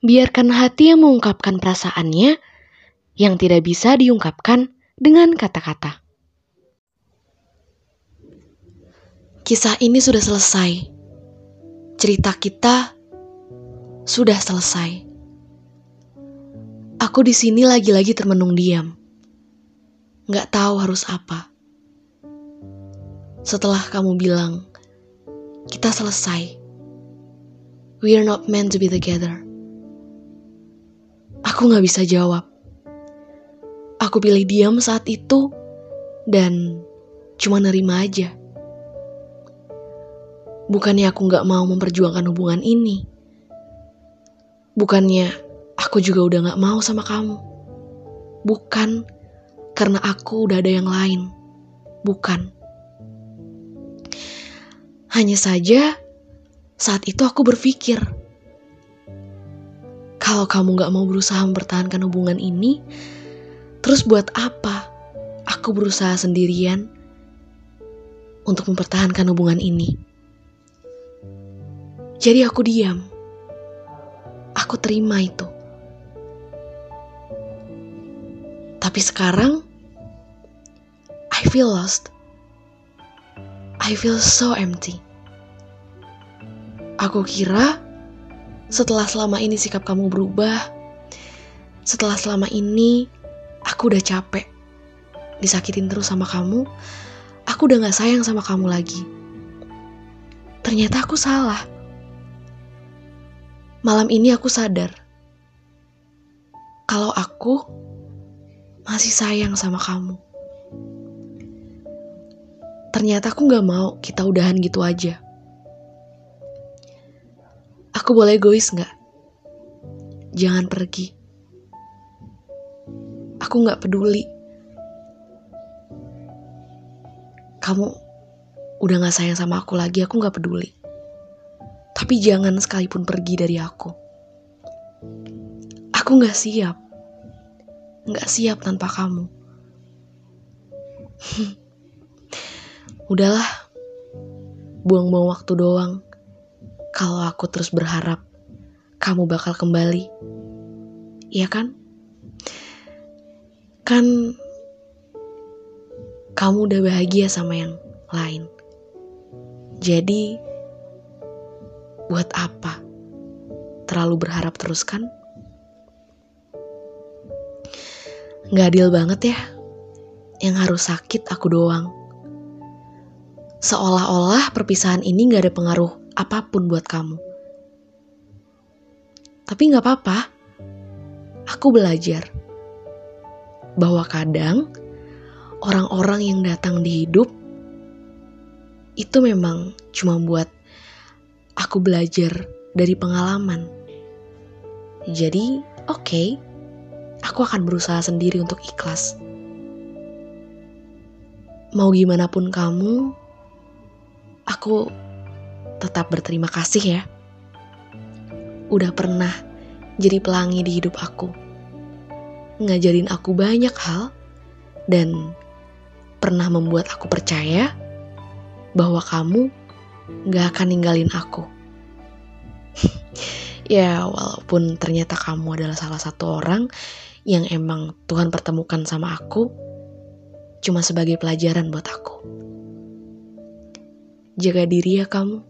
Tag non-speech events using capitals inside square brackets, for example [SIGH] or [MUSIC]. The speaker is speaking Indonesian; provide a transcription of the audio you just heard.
biarkan hati yang mengungkapkan perasaannya yang tidak bisa diungkapkan dengan kata-kata. Kisah ini sudah selesai. Cerita kita sudah selesai. Aku di sini lagi-lagi termenung diam. Nggak tahu harus apa. Setelah kamu bilang, kita selesai. We are not meant to be together. Aku nggak bisa jawab. Aku pilih diam saat itu dan cuma nerima aja. Bukannya aku nggak mau memperjuangkan hubungan ini. Bukannya aku juga udah gak mau sama kamu. Bukan karena aku udah ada yang lain. Bukan. Hanya saja saat itu aku berpikir, kalau kamu gak mau berusaha mempertahankan hubungan ini, terus buat apa aku berusaha sendirian untuk mempertahankan hubungan ini? Jadi aku diam. Aku terima itu. Tapi sekarang, I feel lost. I feel so empty. Aku kira setelah selama ini sikap kamu berubah, setelah selama ini aku udah capek disakitin terus sama kamu, aku udah gak sayang sama kamu lagi. Ternyata aku salah. Malam ini aku sadar kalau aku masih sayang sama kamu. Ternyata aku gak mau kita udahan gitu aja. Aku boleh egois gak? Jangan pergi. Aku gak peduli. Kamu udah gak sayang sama aku lagi, aku gak peduli. Tapi jangan sekalipun pergi dari aku. Aku gak siap. Gak siap tanpa kamu. [LAUGHS] Udahlah. Buang-buang waktu doang. Kalau aku terus berharap kamu bakal kembali. Iya kan? Kan kamu udah bahagia sama yang lain. Jadi Buat apa? Terlalu berharap terus kan? Gak adil banget ya. Yang harus sakit aku doang. Seolah-olah perpisahan ini gak ada pengaruh apa pun buat kamu. Tapi gak apa-apa. Aku belajar bahwa kadang orang-orang yang datang di hidup itu memang cuma buat aku belajar dari pengalaman. Jadi, oke, okay, aku akan berusaha sendiri untuk ikhlas. Mau gimana pun kamu, aku tetap berterima kasih ya. Udah pernah jadi pelangi di hidup aku. Ngajarin aku banyak hal dan pernah membuat aku percaya bahwa kamu gak akan ninggalin aku. [LAUGHS] ya, walaupun ternyata kamu adalah salah satu orang yang emang Tuhan pertemukan sama aku, cuma sebagai pelajaran buat aku. Jaga diri ya kamu.